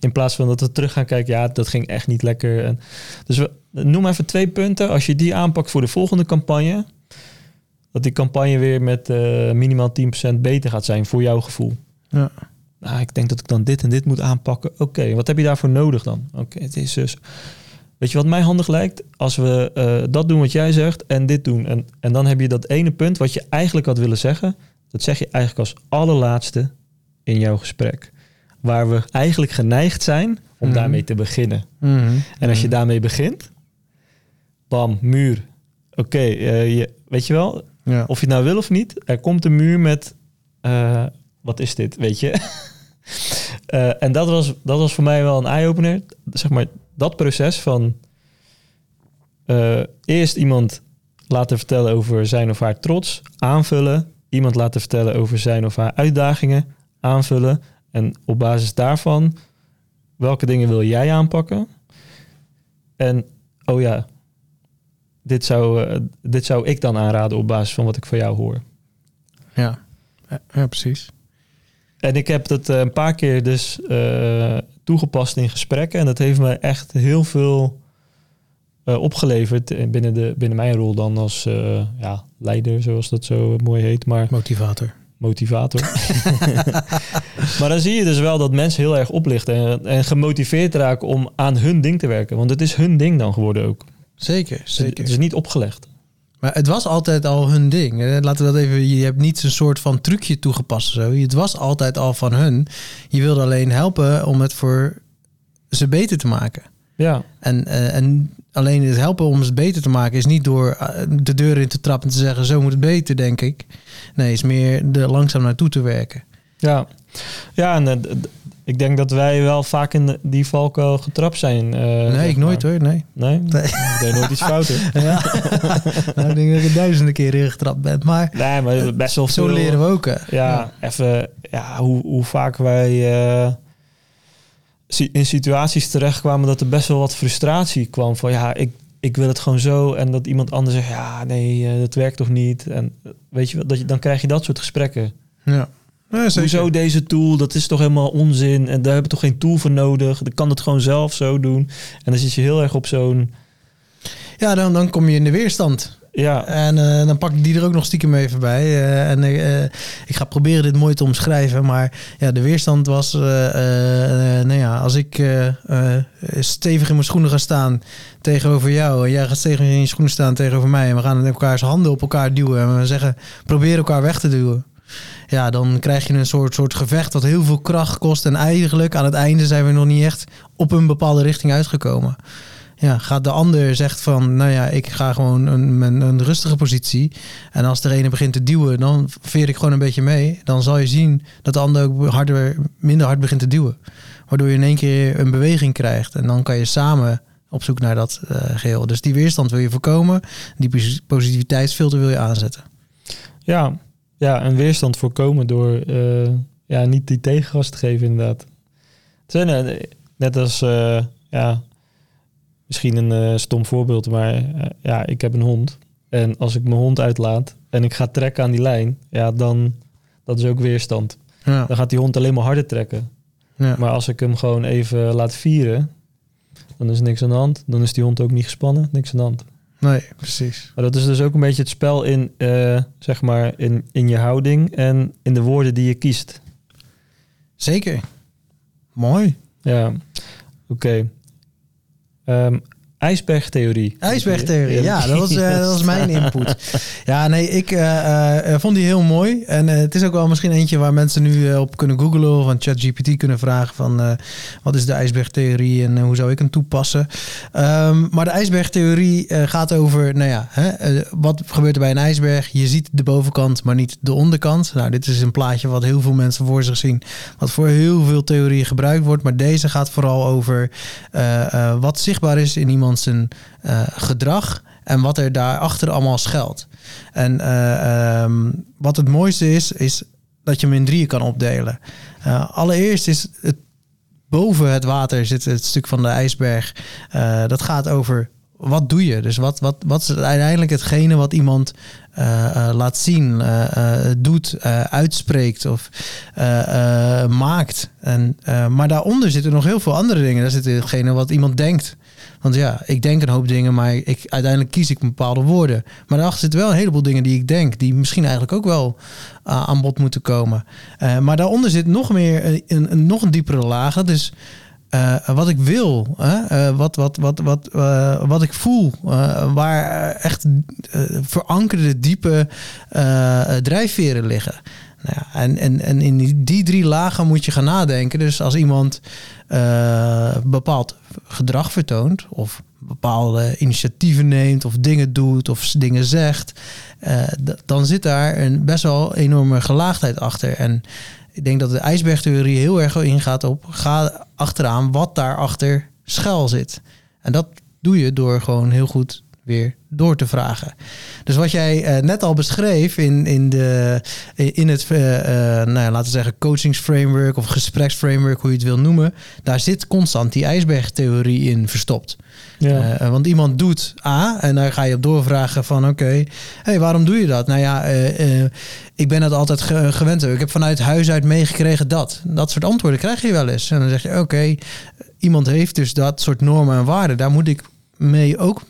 in plaats van dat we terug gaan kijken, ja, dat ging echt niet lekker. En, dus we, noem even twee punten. Als je die aanpakt voor de volgende campagne, dat die campagne weer met uh, minimaal 10% beter gaat zijn voor jouw gevoel. Ja nou, ik denk dat ik dan dit en dit moet aanpakken. Oké, okay, wat heb je daarvoor nodig dan? Oké, okay, het is dus... Weet je wat mij handig lijkt? Als we uh, dat doen wat jij zegt en dit doen. En, en dan heb je dat ene punt wat je eigenlijk had willen zeggen. Dat zeg je eigenlijk als allerlaatste in jouw gesprek. Waar we eigenlijk geneigd zijn om Mhm. daarmee te beginnen. Mm. En als je daarmee begint, bam, muur. Oké, okay, uh, weet je wel? Ja. Of je het nou wil of niet, er komt een muur met... Uh, wat is dit, weet je? uh, [laughs] en dat was, dat was voor mij wel een eye-opener. Zeg maar, dat proces van eerst iemand laten vertellen over zijn of haar trots, aanvullen. Iemand laten vertellen over zijn of haar uitdagingen, aanvullen. En op basis daarvan, welke dingen wil jij aanpakken? En, oh ja, dit zou, uh, dit zou ik dan aanraden op basis van wat ik van jou hoor. Ja, ja, precies. En ik heb dat uh, een paar keer dus uh, toegepast in gesprekken. En dat heeft me echt heel veel uh, opgeleverd binnen, de, binnen mijn rol dan als ja, leider, zoals dat zo mooi heet. Maar motivator. Motivator. [laughs] [laughs] maar dan zie je dus wel dat mensen heel erg oplichten en, en gemotiveerd raken om aan hun ding te werken. Want het is hun ding dan geworden ook. Zeker, zeker. Het is niet opgelegd. Maar het was altijd al hun ding. Laten we dat even. Je hebt niet zo'n soort van trucje toegepast. Zo. Het was altijd al van hun. Je wilde alleen helpen om het voor ze beter te maken. Ja. En, en alleen het helpen om het beter te maken is niet door de deur in te trappen en te zeggen: zo moet het beter, denk ik. Nee, is meer er langzaam naartoe te werken. Ja. Ja, en eh, ik denk dat wij wel vaak in de- die valkuil getrapt zijn. eh, nee, ik nooit hoor, nee. Nee? [laughs] Nee. Ik deed nooit iets fout hoor. [laughs] Ja. nou, ik denk dat ik duizenden keer in getrapt ben. Maar Nee, maar best wel zo veel. leren we ook. hè. Ja, even ja, hoe, hoe vaak wij eh, in situaties terechtkwamen dat er best wel wat frustratie kwam. Van ja, ik, ik wil het gewoon zo. En dat iemand anders zegt, ja, nee, eh, dat werkt toch niet. En eh, weet je, wel, dat je, dan krijg je dat soort gesprekken. Ja. Hoezo deze tool? Dat is toch helemaal onzin. En daar hebben we toch geen tool voor nodig. Dan kan het gewoon zelf zo doen. En dan zit je heel erg op zo'n... Ja, dan, dan kom je in de weerstand. Ja, En eh, dan pak ik die er ook nog stiekem even bij. Eh, en eh, ik ga proberen dit mooi te omschrijven. Maar ja, de weerstand was... nou ja, als ik stevig in mijn schoenen ga staan tegenover jou... en jij gaat stevig in je schoenen staan tegenover mij... en we gaan elkaars handen op elkaar duwen... en we zeggen, probeer elkaar weg te duwen. Ja, dan krijg je een soort, soort gevecht wat heel veel kracht kost. En eigenlijk aan het einde zijn we nog niet echt op een bepaalde richting uitgekomen ja, gaat de ander zegt van, nou ja, ik ga gewoon een, een, rustige positie. En als de ene begint te duwen, dan veer ik gewoon een beetje mee. Dan zal je zien dat de ander ook harder, minder hard begint te duwen. Waardoor je in één keer een beweging krijgt. En dan kan je samen op zoek naar dat eh, geheel. Dus die weerstand wil je voorkomen. Die pos- positiviteitsfilter wil je aanzetten. ja, ja, een weerstand voorkomen door eh, ja, niet die tegengas te geven inderdaad. Eh, net als, ja, misschien een eh, stom voorbeeld, maar eh, ja, ik heb een hond. En als ik mijn hond uitlaat en ik ga trekken aan die lijn, ja, dan dat is ook weerstand. Ja, Dan gaat die hond alleen maar harder trekken. ja. Maar als ik hem gewoon even laat vieren, dan is niks aan de hand. Dan is die hond ook niet gespannen, niks aan de hand. nee, precies. Maar dat is dus ook een beetje het spel in, eh, zeg maar, in, in je houding en in de woorden die je kiest. Zeker. Mooi. Ja, oké. Um, ijsbergtheorie. IJsbergtheorie, ja, dat was, eh, dat was mijn input. Ja, nee, ik eh, eh, vond die heel mooi. En het is ook wel misschien eentje waar mensen nu op kunnen googlen of aan ChatGPT kunnen vragen van wat is de ijsbergtheorie en hoe zou ik hem toepassen. Ehm, maar de ijsbergtheorie gaat over, nou ja, hè, wat gebeurt er bij een ijsberg? Je ziet de bovenkant, maar niet de onderkant. Nou, dit is een plaatje wat heel veel mensen voor zich zien, wat voor heel veel theorieën gebruikt wordt. Maar deze gaat vooral over wat zichtbaar is in iemand zijn eh, gedrag en wat er daarachter allemaal schuilt. En eh, ehm, wat het mooiste is, is dat je hem in drieën kan opdelen. Eh, allereerst is het boven het water zit het stuk van de ijsberg. Dat gaat over wat doe je? Dus wat, wat, wat is uiteindelijk hetgene wat iemand laat zien, doet, uitspreekt of maakt. En, maar daaronder zitten nog heel veel andere dingen. Daar zit hetgene wat iemand denkt. Want ja, ik denk een hoop dingen, maar ik, uiteindelijk kies ik bepaalde woorden. Maar daarachter zitten wel een heleboel dingen die ik denk, die misschien eigenlijk ook wel uh, aan bod moeten komen. Uh, maar daaronder zit nog meer een, een, nog een diepere. Dat is uh, wat ik wil, wat, wat, wat, wat, wat ik voel, waar echt verankerde diepe drijfveren liggen. Nou en, en, en in die, drie lagen moet je gaan nadenken. Dus als iemand bepaald gedrag vertoont, of bepaalde initiatieven neemt, of dingen doet, of dingen zegt, dan zit daar een best wel enorme gelaagdheid achter. En ik denk dat de ijsbergtheorie heel erg ingaat op ga achteraan wat daarachter schuil zit. En dat doe je door gewoon heel goed weer door te vragen. Dus wat jij uh, net al beschreef in, in, de, in het, uh, uh, nou ja, laten we zeggen, coachingsframework of gespreksframework, hoe je het wil noemen, daar zit constant die ijsbergtheorie in verstopt. Ja. want iemand doet A en daar ga je op doorvragen van oké, okay, hey, waarom doe je dat? Nou ja, ik ben dat altijd ge gewend. Ik heb vanuit huis uit meegekregen dat. Dat soort antwoorden krijg je wel eens. En dan zeg je oké, okay, iemand heeft dus dat soort normen en waarden. Daar moet ik mee ook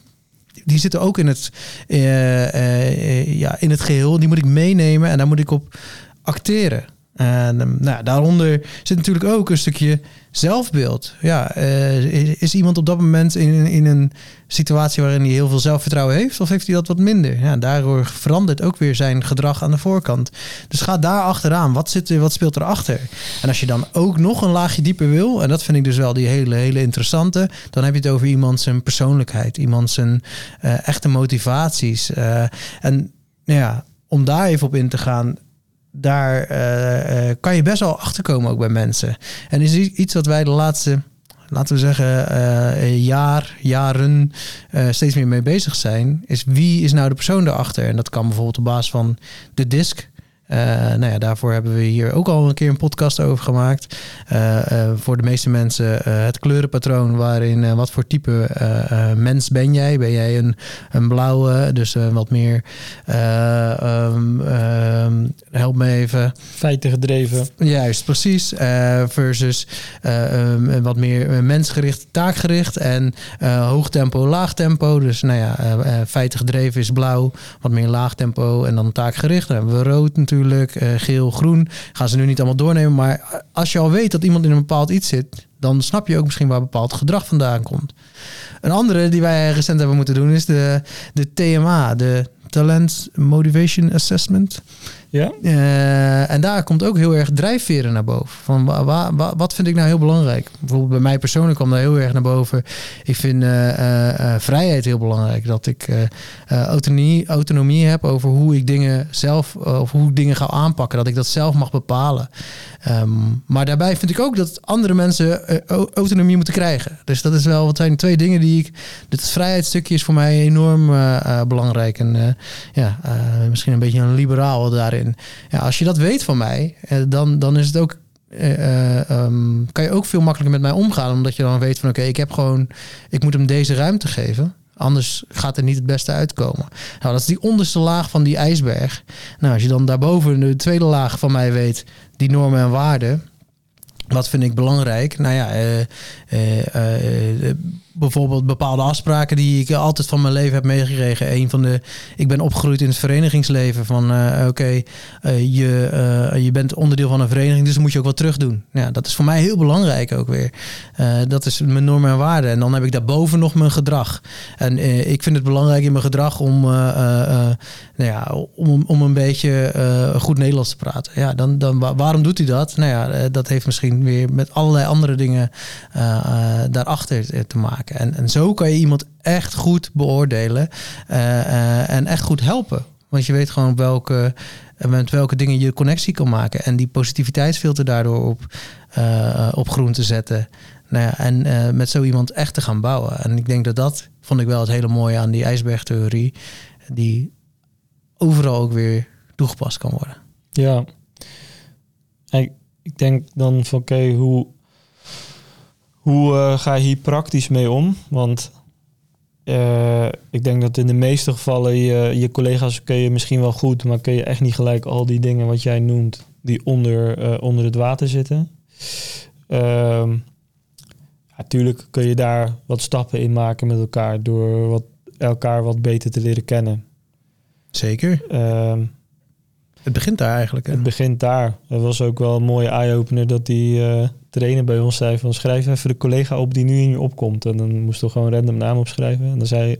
die zitten ook in het, uh, uh, ja, in het geheel. Die moet ik meenemen en daar moet ik op acteren. En nou, daaronder zit natuurlijk ook een stukje zelfbeeld. Ja, uh, is, iemand op dat moment in, in een situatie waarin hij heel veel zelfvertrouwen heeft, of heeft hij dat wat minder? Ja, daardoor verandert ook weer zijn gedrag aan de voorkant. Dus ga daar achteraan. Wat, zit wat speelt erachter? En als je dan ook nog een laagje dieper wil, en dat vind ik dus wel die hele, hele interessante, dan heb je het over iemand zijn persoonlijkheid, iemand zijn uh, echte motivaties. Uh, en nou ja, om daar even op in te gaan daar eh, eh, kan je best wel achterkomen ook bij mensen. En is iets wat wij de laatste, laten we zeggen, eh, jaar, jaren steeds meer mee bezig zijn, is wie is nou de persoon daarachter? En dat kan bijvoorbeeld op basis van de disc. Eh, nou ja, daarvoor hebben we hier ook al een keer een podcast over gemaakt. Eh, eh, voor de meeste mensen het kleurenpatroon waarin wat voor type mens ben jij? Ben jij een, een blauwe, dus wat meer, ehm, help me even, Feiten gedreven. Juist, precies. Versus um, wat meer mensgericht, taakgericht en hoog tempo, laag tempo. Dus nou ja, feiten gedreven is blauw, wat meer laag tempo en dan taakgericht. Dan hebben we rood natuurlijk, eh, geel, groen. Gaan ze nu niet allemaal doornemen, maar als je al weet dat iemand in een bepaald iets zit, dan snap je ook misschien waar bepaald gedrag vandaan komt. Een andere die wij recent hebben moeten doen is de, de TMA, de Talent Motivation Assessment. Ja? Eh, en daar komt ook heel erg drijfveren naar boven. Van wa, wa- wa- wat vind ik nou heel belangrijk? Bijvoorbeeld bij mij persoonlijk kwam daar heel erg naar boven. Ik vind eh, eh, vrijheid heel belangrijk. Dat ik autonomie, autonomie heb over hoe ik dingen zelf of hoe ik dingen ga aanpakken. Dat ik dat zelf mag bepalen. Ehm, maar daarbij vind ik ook dat andere mensen au- autonomie moeten krijgen. Dus dat is wel wat zijn twee dingen die ik. Dit vrijheidsstukje is voor mij enorm belangrijk. En ja, misschien een beetje een liberaal daarin. Ja, als je dat weet van mij, eh, dan, dan is het ook. eh, eh, ehm, kan je ook veel makkelijker met mij omgaan, omdat je dan weet van oké, ik heb gewoon, ik moet hem deze ruimte geven. Anders gaat er niet het beste uitkomen. Nou, dat is die onderste laag van die ijsberg. Nou, als je dan daarboven de tweede laag van mij weet, die normen en waarden. Wat vind ik belangrijk? Nou ja, eh, bijvoorbeeld bepaalde afspraken die ik altijd van mijn leven heb meegekregen. Een van de, ik ben opgegroeid in het verenigingsleven. Van eh, oké, eh, je, eh, je bent onderdeel van een vereniging, dus moet je ook wat terug doen. Ja, dat is voor mij heel belangrijk ook weer. Dat is mijn normen en waarden. En dan heb ik daarboven nog mijn gedrag. En ik vind het belangrijk in mijn gedrag om, nou ja, om, om een beetje goed Nederlands te praten. Ja, dan, dan, wa- waarom doet hij dat? Nou ja, dat heeft misschien weer met allerlei andere dingen daarachter te- te En, en zo kan je iemand echt goed beoordelen eh, eh, en echt goed helpen. Want je weet gewoon welke, eh, met welke dingen je connectie kan maken. En die positiviteitsfilter daardoor op, op groen te zetten. Nou ja, en met zo iemand echt te gaan bouwen. En ik denk dat dat vond ik wel het hele mooie aan die ijsbergtheorie. Die overal ook weer toegepast kan worden. Ja. Ik denk dan van oké, hoe, hoe eh, ga je hier praktisch mee om? Want eh, ik denk dat in de meeste gevallen je, je collega's kun je misschien wel goed, maar kun je echt niet gelijk al die dingen wat jij noemt, die onder, eh, onder het water zitten. Ehm natuurlijk kun je daar wat stappen in maken met elkaar door wat, elkaar wat beter te leren kennen. Zeker. Ehm Het begint daar eigenlijk. Hè? het begint daar. Er was ook wel een mooie eye-opener dat die trainer bij ons zei van schrijf even de collega op die nu in je opkomt. En dan moesten we gewoon random naam opschrijven. En dan zei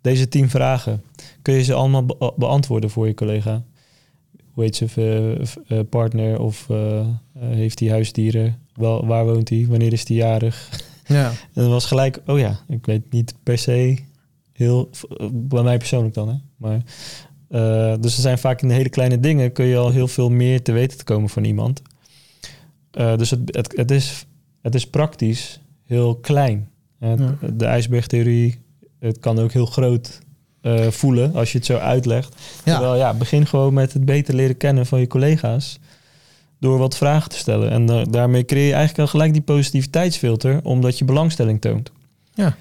deze tien vragen, kun je ze allemaal be- beantwoorden voor je collega? Hoe heet ze v- eh, partner of eh, eh, heeft hij huisdieren? Wel, waar woont hij? Wanneer is hij jarig? Ja. [laughs] En dat was gelijk, oh ja, ik weet niet per se heel, bij mij persoonlijk dan, hè. Maar, eh, dus er zijn vaak in de hele kleine dingen kun je al heel veel meer te weten te komen van iemand. Eh, dus het, het, het, is, het is praktisch heel klein. Het- Ja. De ijsbergtheorie, het kan ook heel groot eh, voelen als je het zo uitlegt. Ja. Terwijl ja, begin gewoon met het beter leren kennen van je collega's. Door wat vragen te stellen. En eh, daarmee creëer je eigenlijk al gelijk die positiviteitsfilter, omdat je belangstelling toont. Ja.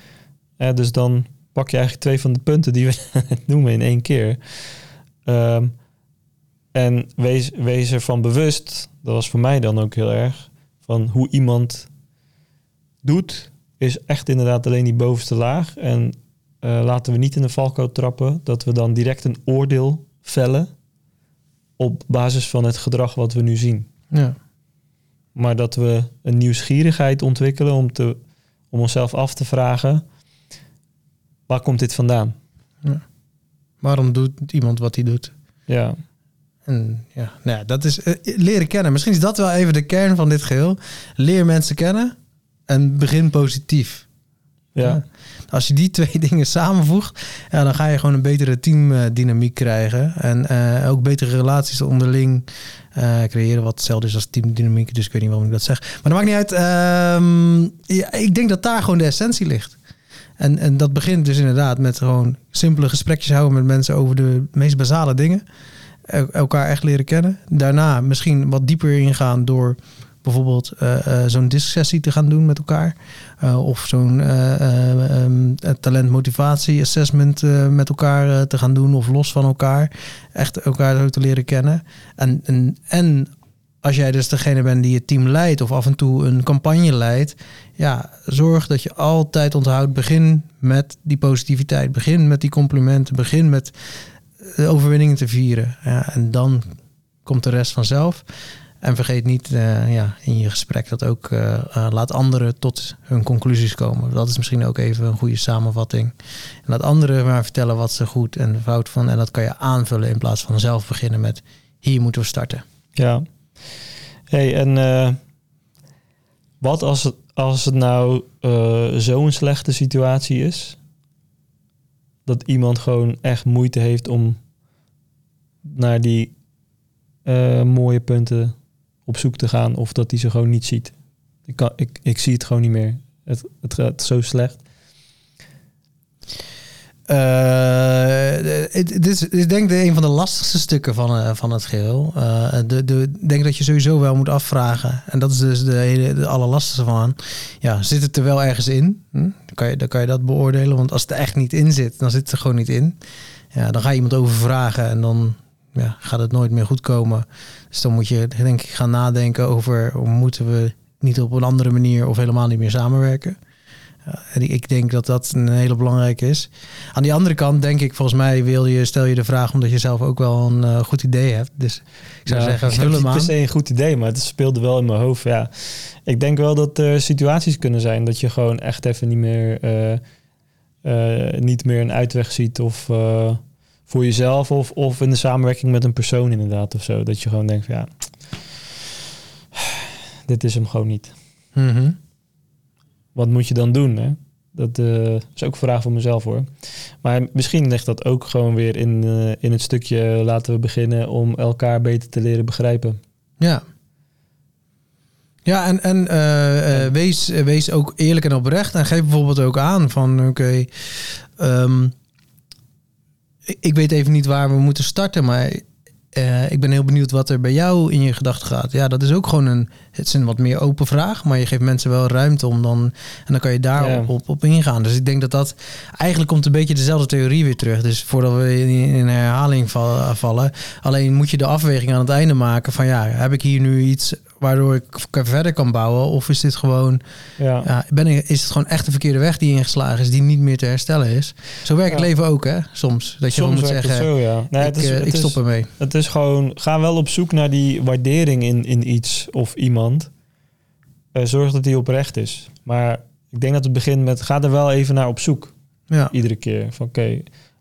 Eh, dus dan pak je eigenlijk twee van de punten die we [laughs] noemen in één keer. Ehm, en wees, wees ervan bewust, dat was voor mij dan ook heel erg, van hoe iemand doet, is echt inderdaad alleen die bovenste laag. En eh, laten we niet in de valkuil trappen dat we dan direct een oordeel vellen op basis van het gedrag wat we nu zien. Ja. Maar dat we een nieuwsgierigheid ontwikkelen om, te, om onszelf af te vragen, waar komt dit vandaan? Waarom doet iemand wat hij doet? Ja, En ja, nou ja, dat is eh, leren kennen. Misschien is dat wel even de kern van dit geheel. Leer mensen kennen en begin positief. Ja. Als je die twee [laughs] dingen samenvoegt, ja, dan ga je gewoon een betere teamdynamiek krijgen. En eh, ook betere relaties onderling eh, creëren. Wat hetzelfde is als teamdynamiek. Dus ik weet niet waarom ik dat zeg. Maar dat maakt niet uit. Ehm, ja, ik denk dat daar gewoon de essentie ligt. En, en dat begint dus inderdaad met gewoon simpele gesprekjes houden met mensen over de meest basale dingen. El- elkaar echt leren kennen. Daarna misschien wat dieper ingaan door bijvoorbeeld eh, eh, zo'n discsessie te gaan doen met elkaar. Uh, of zo'n um, talentmotivatie assessment uh, met elkaar te gaan doen of los van elkaar. Echt elkaar zo te leren kennen. En, en, en als jij dus degene bent die het team leidt of af en toe een campagne leidt, ja, zorg dat je altijd onthoudt, begin met die positiviteit, begin met die complimenten, begin met de overwinningen te vieren. Ja, en dan komt de rest vanzelf. En vergeet niet uh, ja, in je gesprek dat ook uh, uh, laat anderen tot hun conclusies komen. Dat is misschien ook even een goede samenvatting. En laat anderen maar vertellen wat ze goed en fout van. En dat kan je aanvullen in plaats van zelf beginnen met hier moeten we starten. Ja. Hey, en wat als het, als het nou zo'n slechte situatie is? Dat iemand gewoon echt moeite heeft om naar die mooie punten op zoek te gaan of dat hij ze gewoon niet ziet. Ik, kan, ik, ik zie het gewoon niet meer. Het, het gaat zo slecht. Dit is, is denk ik een van de lastigste stukken van, uh, van het geheel. De, de, denk dat je sowieso wel moet afvragen. En dat is dus de, hele, de allerlastigste van. Ja, zit het er wel ergens in? Hm? Dan, kan je, dan kan je dat beoordelen. Want als het er echt niet in zit, dan zit het er gewoon niet in. Ja, dan ga je iemand over vragen en dan ja, gaat het nooit meer goed komen. Dus dan moet je denk ik gaan nadenken over moeten we niet op een andere manier of helemaal niet meer samenwerken. En ik denk dat dat een hele belangrijke is. Aan die andere kant denk ik, volgens mij wil je, stel je de vraag omdat je zelf ook wel een uh, goed idee hebt. Dus ik zou ja, zeggen, vul hem aan. se een goed idee, maar het speelde wel in mijn hoofd. Ja, ik denk wel dat er situaties kunnen zijn dat je gewoon echt even niet meer, uh, niet meer een uitweg ziet of voor jezelf of, of in de samenwerking met een persoon inderdaad of zo. Dat je gewoon denkt van ja, dit is hem gewoon niet. Mm -hmm. Wat moet je dan doen? Hè? Dat uh, is ook een vraag voor mezelf hoor. Maar misschien ligt dat ook gewoon weer in, uh, in het stukje laten we beginnen om elkaar beter te leren begrijpen. Ja. Ja, en, en uh, uh, wees, wees ook eerlijk en oprecht. En geef bijvoorbeeld ook aan van oké, okay, um, ik weet even niet waar we moeten starten, maar uh, ik ben heel benieuwd wat er bij jou in je gedachten gaat. Ja, dat is ook gewoon een, het is een wat meer open vraag, maar je geeft mensen wel ruimte om dan, en dan kan je daar Ja. op, op, op ingaan. Dus ik denk dat dat, eigenlijk komt een beetje dezelfde theorie weer terug. Dus voordat we in, in herhaling val- vallen, alleen moet je de afweging aan het einde maken van ja, heb ik hier nu iets waardoor ik verder kan bouwen of is dit gewoon Ja. ja, ben ik, is het gewoon echt de verkeerde weg die ingeslagen is, die niet meer te herstellen is. Zo werkt het leven ook, hè? Soms. Dat je Soms moet werkt het zeggen, zo, ja. Nee, ik, het is, eh, het ik is- stop ermee. Het is gewoon, ga wel op zoek naar die waardering in, in iets of iemand. Eh, zorg dat die oprecht is. Maar ik denk dat het begint met, ga er wel even naar op zoek. Ja. Iedere keer. Van oké,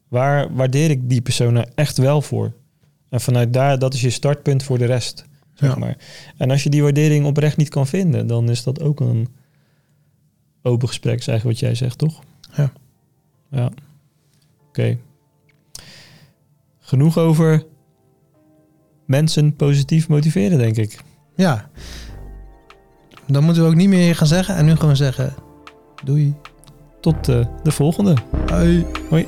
waar waardeer ik die persoon nou echt wel voor? En vanuit daar, dat is je startpunt voor de rest. Zeg Ja. maar. En als je die waardering oprecht niet kan vinden, dan is dat ook een open gesprek, is eigenlijk wat jij zegt, toch? Ja. Ja. Oké. Genoeg over mensen positief motiveren, denk ik. ja. Dan moeten we ook niet meer gaan zeggen en nu gewoon zeggen, doei. Tot eh, de volgende. Hoi. Hoi.